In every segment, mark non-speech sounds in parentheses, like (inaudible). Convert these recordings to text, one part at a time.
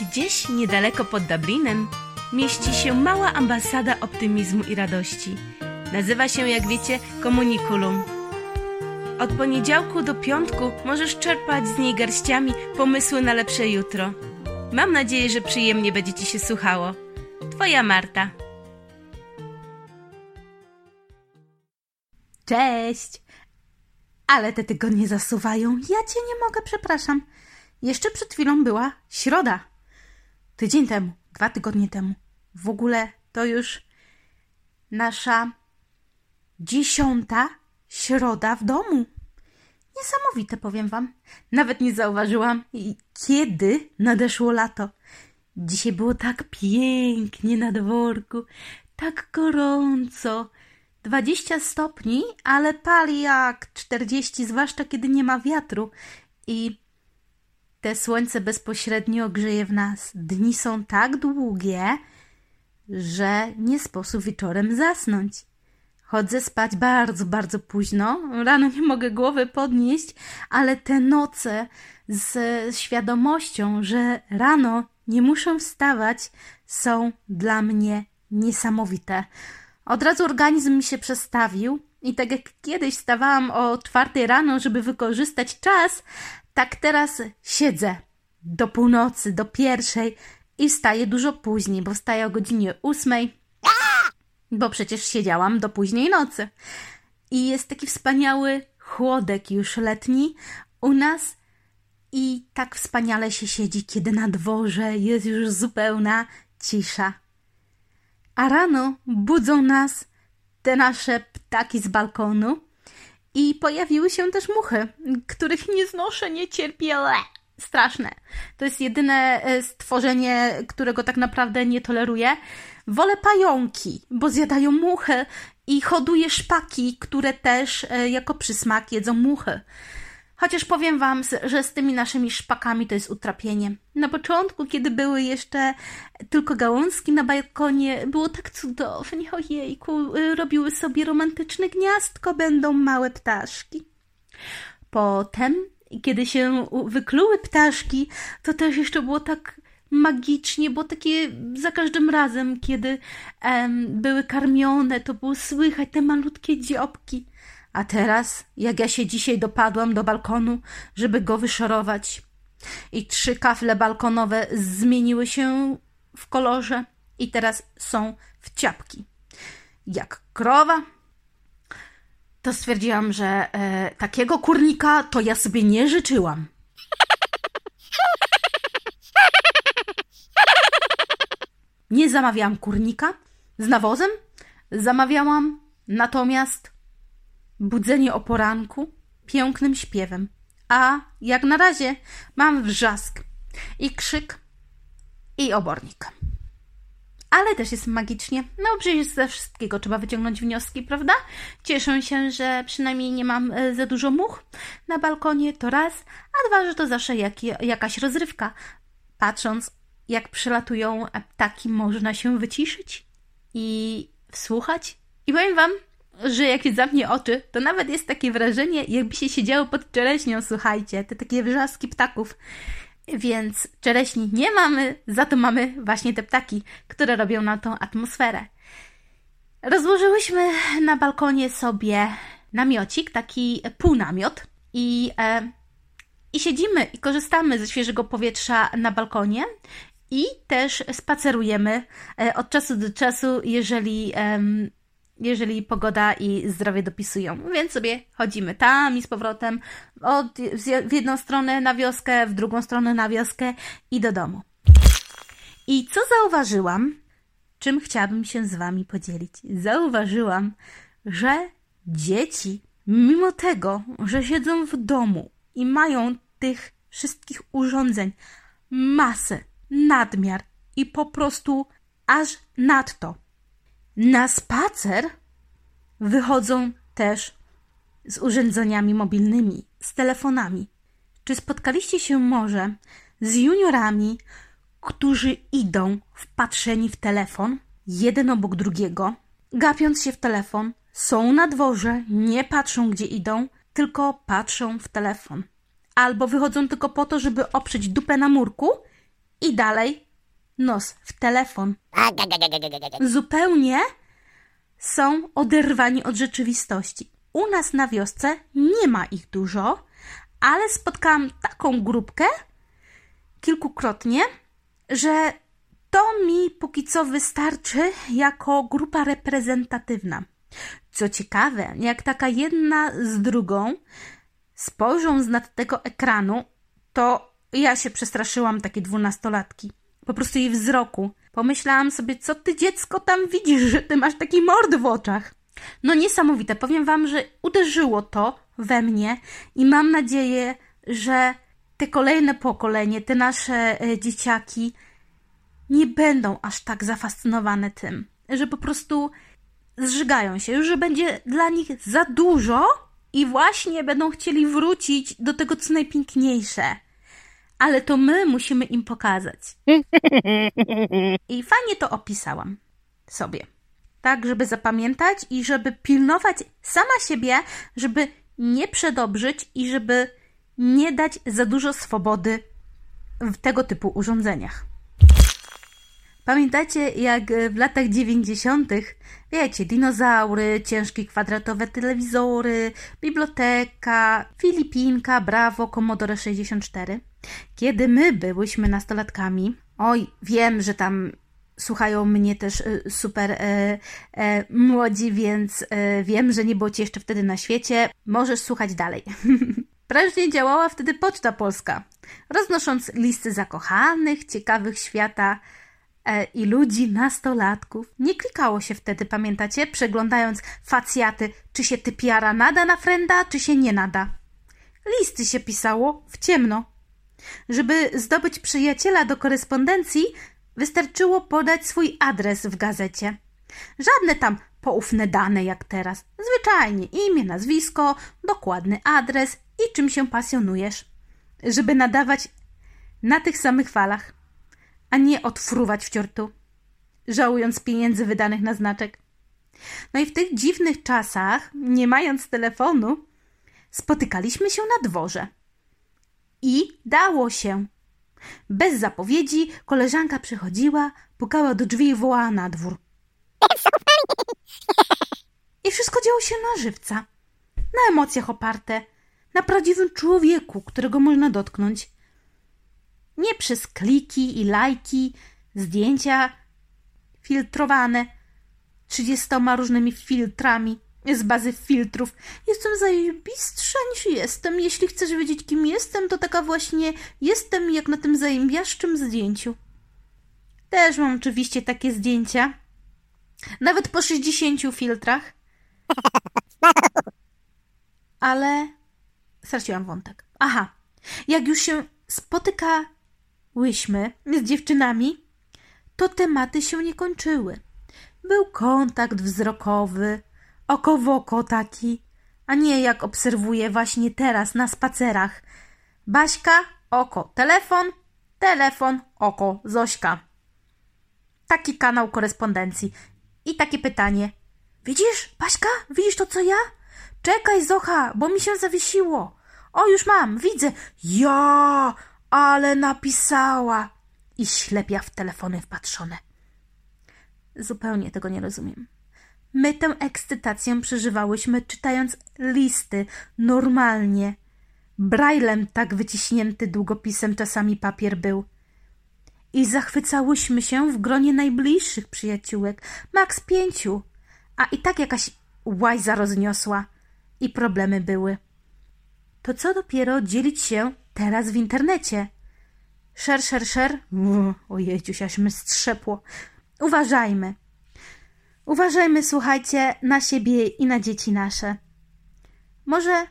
Gdzieś niedaleko pod Dublinem mieści się mała ambasada optymizmu i radości. Nazywa się, jak wiecie, Komunikulum. Od poniedziałku do piątku możesz czerpać z niej garściami pomysły na lepsze jutro. Mam nadzieję, że przyjemnie będzie Ci się słuchało. Twoja Marta. Cześć! Ale te tygodnie zasuwają. Ja cię nie mogę, przepraszam. Jeszcze przed chwilą była środa. Tydzień temu, dwa tygodnie temu. W ogóle to już nasza dziesiąta środa w domu. Niesamowite, powiem wam. Nawet nie zauważyłam, kiedy nadeszło lato. Dzisiaj było tak pięknie na dworku, tak gorąco. 20 stopni, ale pali jak 40, zwłaszcza kiedy nie ma wiatru. I te słońce bezpośrednio grzeje w nas. Dni są tak długie, że nie sposób wieczorem zasnąć. Chodzę spać bardzo, bardzo późno. Rano nie mogę głowy podnieść, ale te noce z świadomością, że rano nie muszę wstawać, są dla mnie niesamowite. Od razu organizm mi się przestawił i tak jak kiedyś wstawałam o czwartej rano, żeby wykorzystać czas, tak teraz siedzę do północy, do pierwszej i wstaję dużo później, bo wstaję o godzinie ósmej, bo przecież siedziałam do późnej nocy. I jest taki wspaniały chłodek już letni u nas i tak wspaniale się siedzi, kiedy na dworze jest już zupełna cisza. A rano budzą nas te nasze ptaki z balkonu i pojawiły się też muchy, których nie znoszę, nie cierpię. Straszne. To jest jedyne e, stworzenie, którego tak naprawdę nie toleruję. Wolę pająki, bo zjadają muchy i hoduję szpaki, które też e, jako przysmak jedzą muchy. Chociaż powiem Wam, że z tymi naszymi szpakami to jest utrapienie. Na początku, kiedy były jeszcze tylko gałązki na balkonie, było tak cudownie, ojejku, y, robiły sobie romantyczne gniazdko, będą małe ptaszki. Potem, kiedy się wykluły ptaszki, to też jeszcze było tak magicznie, bo takie za każdym razem, kiedy em, były karmione, to było słychać te malutkie dziobki. A teraz, jak ja się dzisiaj dopadłam do balkonu, żeby go wyszorować, i trzy kafle balkonowe zmieniły się w kolorze i teraz są w ciapki. Jak krowa, to stwierdziłam, że e, takiego kurnika to ja sobie nie życzyłam. Nie zamawiałam kurnika z nawozem, zamawiałam natomiast budzenie o poranku pięknym śpiewem. A jak na razie mam wrzask i krzyk i obornik. Ale też jest magicznie. No przecież ze wszystkiego trzeba wyciągnąć wnioski, prawda? Cieszę się, że przynajmniej nie mam e, za dużo much na balkonie, to raz, a dwa, że to zawsze jak, jakaś rozrywka. Patrząc, jak przylatują ptaki, można się wyciszyć i wsłuchać. I powiem Wam, że jak się zamknie oczy, to nawet jest takie wrażenie, jakby się siedziało pod czereśnią, słuchajcie, te takie wrzaski ptaków. Więc czereśni nie mamy, za to mamy właśnie te ptaki, które robią nam tą atmosferę. Rozłożyłyśmy na balkonie sobie namiocik, taki półnamiot i, e, i siedzimy i korzystamy ze świeżego powietrza na balkonie i też spacerujemy e, od czasu do czasu, jeżeli jeżeli pogoda i zdrowie dopisują. Więc sobie chodzimy tam i z powrotem od, w jedną stronę na wioskę, w drugą stronę na wioskę i do domu. I co zauważyłam, czym chciałabym się z Wami podzielić? Zauważyłam, że dzieci, mimo tego, że siedzą w domu i mają tych wszystkich urządzeń masę, nadmiar i po prostu aż nadto, na spacer wychodzą też z urządzeniami mobilnymi, z telefonami. Czy spotkaliście się może z juniorami, którzy idą wpatrzeni w telefon, jeden obok drugiego, gapiąc się w telefon, są na dworze, nie patrzą gdzie idą, tylko patrzą w telefon. Albo wychodzą tylko po to, żeby oprzeć dupę na murku i dalej nos w telefon. Zupełnie są oderwani od rzeczywistości. U nas na wiosce nie ma ich dużo, ale spotkałam taką grupkę kilkukrotnie, że to mi póki co wystarczy jako grupa reprezentatywna. Co ciekawe, jak taka jedna z drugą spojrzą z nad tego ekranu, to ja się przestraszyłam takie dwunastolatki. Po prostu jej wzroku. Pomyślałam sobie, co ty dziecko tam widzisz, że ty masz taki mord w oczach. No niesamowite. Powiem wam, że uderzyło to we mnie i mam nadzieję, że te kolejne pokolenie, te nasze e, dzieciaki nie będą aż tak zafascynowane tym, że po prostu zżygają się, już że będzie dla nich za dużo i właśnie będą chcieli wrócić do tego, co najpiękniejsze. Ale to my musimy im pokazać. I fajnie to opisałam sobie. Tak, żeby zapamiętać i żeby pilnować sama siebie, żeby nie przedobrzyć i żeby nie dać za dużo swobody w tego typu urządzeniach. Pamiętacie, jak w latach 90., wiecie, dinozaury, ciężkie kwadratowe telewizory, biblioteka, Filipinka, Bravo, Commodore 64? Kiedy my byłyśmy nastolatkami, oj, wiem, że tam słuchają mnie też y, super e, e, młodzi, więc e, wiem, że nie było ci jeszcze wtedy na świecie. Możesz słuchać dalej. (laughs) Prężnie działała wtedy Poczta Polska, roznosząc listy zakochanych, ciekawych świata e, i ludzi, nastolatków. Nie klikało się wtedy, pamiętacie, przeglądając facjaty, czy się typiara nada na frenda, czy się nie nada. Listy się pisało w ciemno. Żeby zdobyć przyjaciela do korespondencji, wystarczyło podać swój adres w gazecie. Żadne tam poufne dane jak teraz. Zwyczajnie imię, nazwisko, dokładny adres i czym się pasjonujesz. Żeby nadawać na tych samych falach, a nie odfruwać w ciortu, żałując pieniędzy wydanych na znaczek. No i w tych dziwnych czasach, nie mając telefonu, spotykaliśmy się na dworze. I dało się. Bez zapowiedzi koleżanka przychodziła, pukała do drzwi i wołała na dwór. I wszystko działo się na żywca, na emocjach oparte, na prawdziwym człowieku, którego można dotknąć. Nie przez kliki i lajki, zdjęcia filtrowane trzydziestoma różnymi filtrami z bazy filtrów. Jestem zajebistsza niż jestem. Jeśli chcesz wiedzieć, kim jestem, to taka właśnie jestem jak na tym zajębiaszczym zdjęciu. Też mam oczywiście takie zdjęcia. Nawet po 60 filtrach. (laughs) Ale straciłam wątek. Aha. Jak już się spotykałyśmy z dziewczynami, to tematy się nie kończyły. Był kontakt wzrokowy, oko w oko taki, a nie jak obserwuję właśnie teraz na spacerach. Baśka, oko, telefon, telefon, oko, Zośka. Taki kanał korespondencji. I takie pytanie. Widzisz, Baśka? Widzisz to, co ja? Czekaj, Zocha, bo mi się zawiesiło. O, już mam, widzę. Ja, ale napisała. I ślepia w telefony wpatrzone. Zupełnie tego nie rozumiem. My tę ekscytację przeżywałyśmy, czytając listy normalnie. Braillem tak wyciśnięty długopisem czasami papier był. I zachwycałyśmy się w gronie najbliższych przyjaciółek, maks pięciu, a i tak jakaś łajza rozniosła i problemy były. To co dopiero dzielić się teraz w internecie? Szer, szer, szer. Ojejciuś, aż my strzepło. Uważajmy. Uważajmy, słuchajcie, na siebie i na dzieci nasze. Może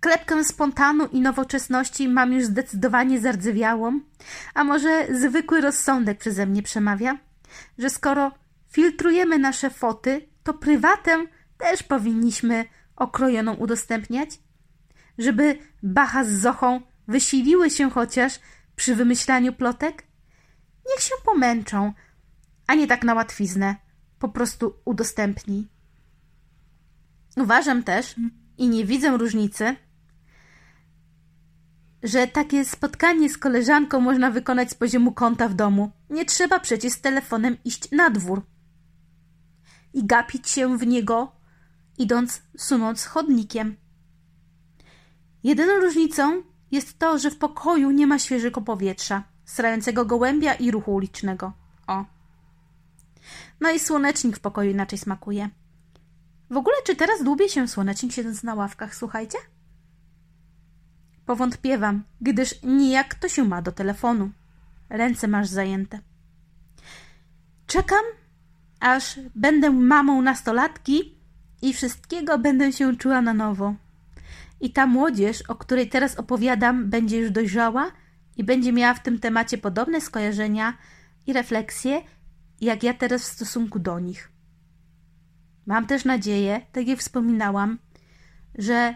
klepkę spontanu i nowoczesności mam już zdecydowanie zardzewiałą, a może zwykły rozsądek przeze mnie przemawia, że skoro filtrujemy nasze foty, to prywatę też powinniśmy okrojoną udostępniać? Żeby Bacha z Zochą wysiliły się chociaż przy wymyślaniu plotek? Niech się pomęczą, a nie tak na łatwiznę po prostu udostępnij. Uważam też i nie widzę różnicy że takie spotkanie z koleżanką można wykonać z poziomu kąta w domu. Nie trzeba przecież z telefonem iść na dwór i gapić się w niego, idąc, sunąc chodnikiem. Jedyną różnicą jest to, że w pokoju nie ma świeżego powietrza, srającego gołębia i ruchu ulicznego. O. No i słonecznik w pokoju inaczej smakuje. W ogóle, czy teraz dłubie się słonecznik siedząc na ławkach, słuchajcie? Powątpiewam, gdyż nijak to się ma do telefonu. Ręce masz zajęte. Czekam, aż będę mamą nastolatki i wszystkiego będę się czuła na nowo. I ta młodzież, o której teraz opowiadam, będzie już dojrzała i będzie miała w tym temacie podobne skojarzenia i refleksje, jak ja teraz w stosunku do nich. Mam też nadzieję, tak jak wspominałam, że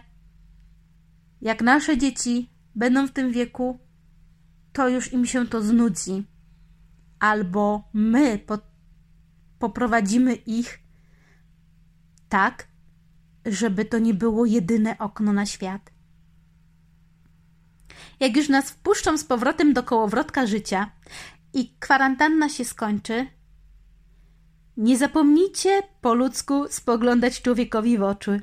jak nasze dzieci będą w tym wieku, to już im się to znudzi. Albo my po, poprowadzimy ich tak, żeby to nie było jedyne okno na świat. Jak już nas wpuszczą z powrotem do kołowrotka życia i kwarantanna się skończy, nie zapomnijcie po ludzku spoglądać człowiekowi w oczy.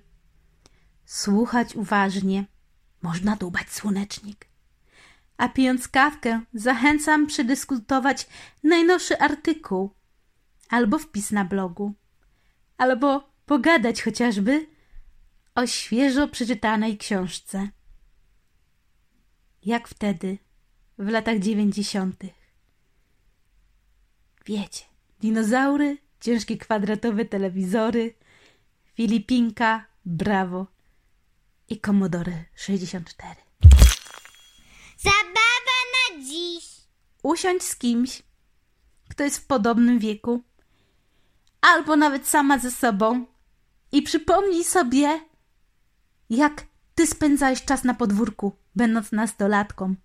Słuchać uważnie. Można dłubać słonecznik. A pijąc kawkę, zachęcam przedyskutować najnowszy artykuł albo wpis na blogu, albo pogadać chociażby o świeżo przeczytanej książce. Jak wtedy, w latach dziewięćdziesiątych. Wiecie, dinozaury, ciężkie kwadratowe telewizory, Filipinka, Brawo i Commodore 64. Zabawa na dziś. Usiądź z kimś, kto jest w podobnym wieku, albo nawet sama ze sobą i przypomnij sobie, jak ty spędzałeś czas na podwórku, będąc nastolatką.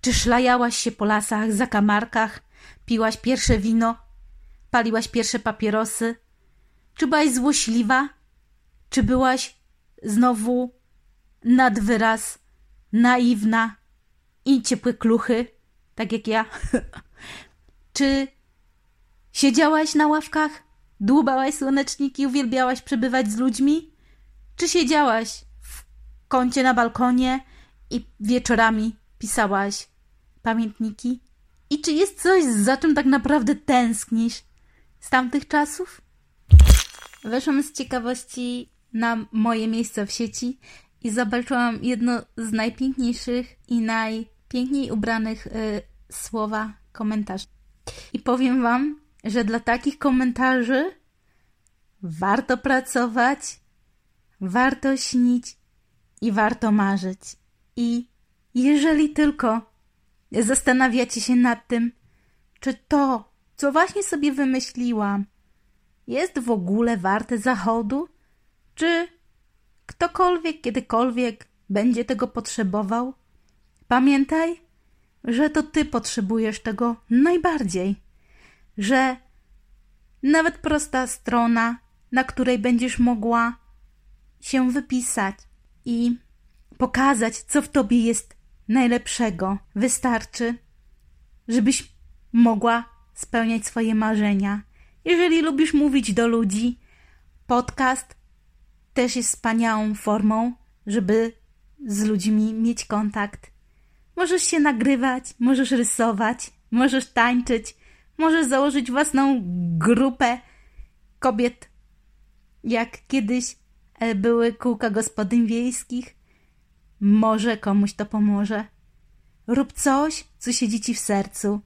Czy szlajałaś się po lasach, zakamarkach, piłaś pierwsze wino, paliłaś pierwsze papierosy? Czy byłaś złośliwa? Czy byłaś znowu nad wyraz naiwna i ciepłe kluchy, tak jak ja? (laughs) Czy siedziałaś na ławkach, dłubałaś słoneczniki, uwielbiałaś przebywać z ludźmi? Czy siedziałaś w kącie na balkonie i wieczorami pisałaś pamiętniki? I czy jest coś, za czym tak naprawdę tęsknisz z tamtych czasów? Weszłam z ciekawości na moje miejsce w sieci i zobaczyłam jedno z najpiękniejszych i najpiękniej ubranych y, słowa komentarzy. I powiem Wam, że dla takich komentarzy warto pracować, warto śnić i warto marzyć. I jeżeli tylko zastanawiacie się nad tym, czy to, co właśnie sobie wymyśliłam, jest w ogóle warte zachodu, czy ktokolwiek kiedykolwiek będzie tego potrzebował, pamiętaj, że to ty potrzebujesz tego najbardziej, że nawet prosta strona, na której będziesz mogła się wypisać i pokazać, co w tobie jest najlepszego, wystarczy, żebyś mogła spełniać swoje marzenia. Jeżeli lubisz mówić do ludzi, podcast też jest wspaniałą formą, żeby z ludźmi mieć kontakt. Możesz się nagrywać, możesz rysować, możesz tańczyć, możesz założyć własną grupę kobiet, jak kiedyś e, były kółka gospodyń wiejskich. Może komuś to pomoże. Rób coś, co siedzi ci w sercu.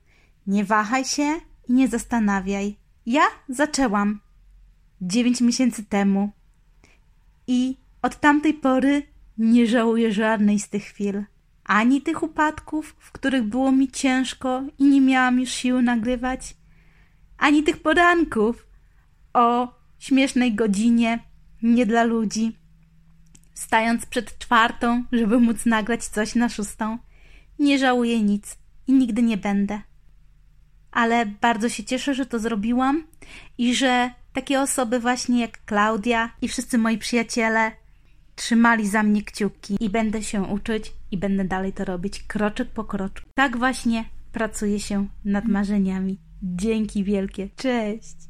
Nie wahaj się i nie zastanawiaj. Ja zaczęłam dziewięć miesięcy temu i od tamtej pory nie żałuję żadnej z tych chwil. Ani tych upadków, w których było mi ciężko i nie miałam już siły nagrywać, ani tych poranków o śmiesznej godzinie, nie dla ludzi, stając przed czwartą, żeby móc nagrać coś na szóstą. Nie żałuję nic i nigdy nie będę. Ale bardzo się cieszę, że to zrobiłam i że takie osoby właśnie jak Klaudia i wszyscy moi przyjaciele trzymali za mnie kciuki i będę się uczyć i będę dalej to robić kroczek po kroczku. Tak właśnie pracuje się nad marzeniami. Dzięki wielkie. Cześć!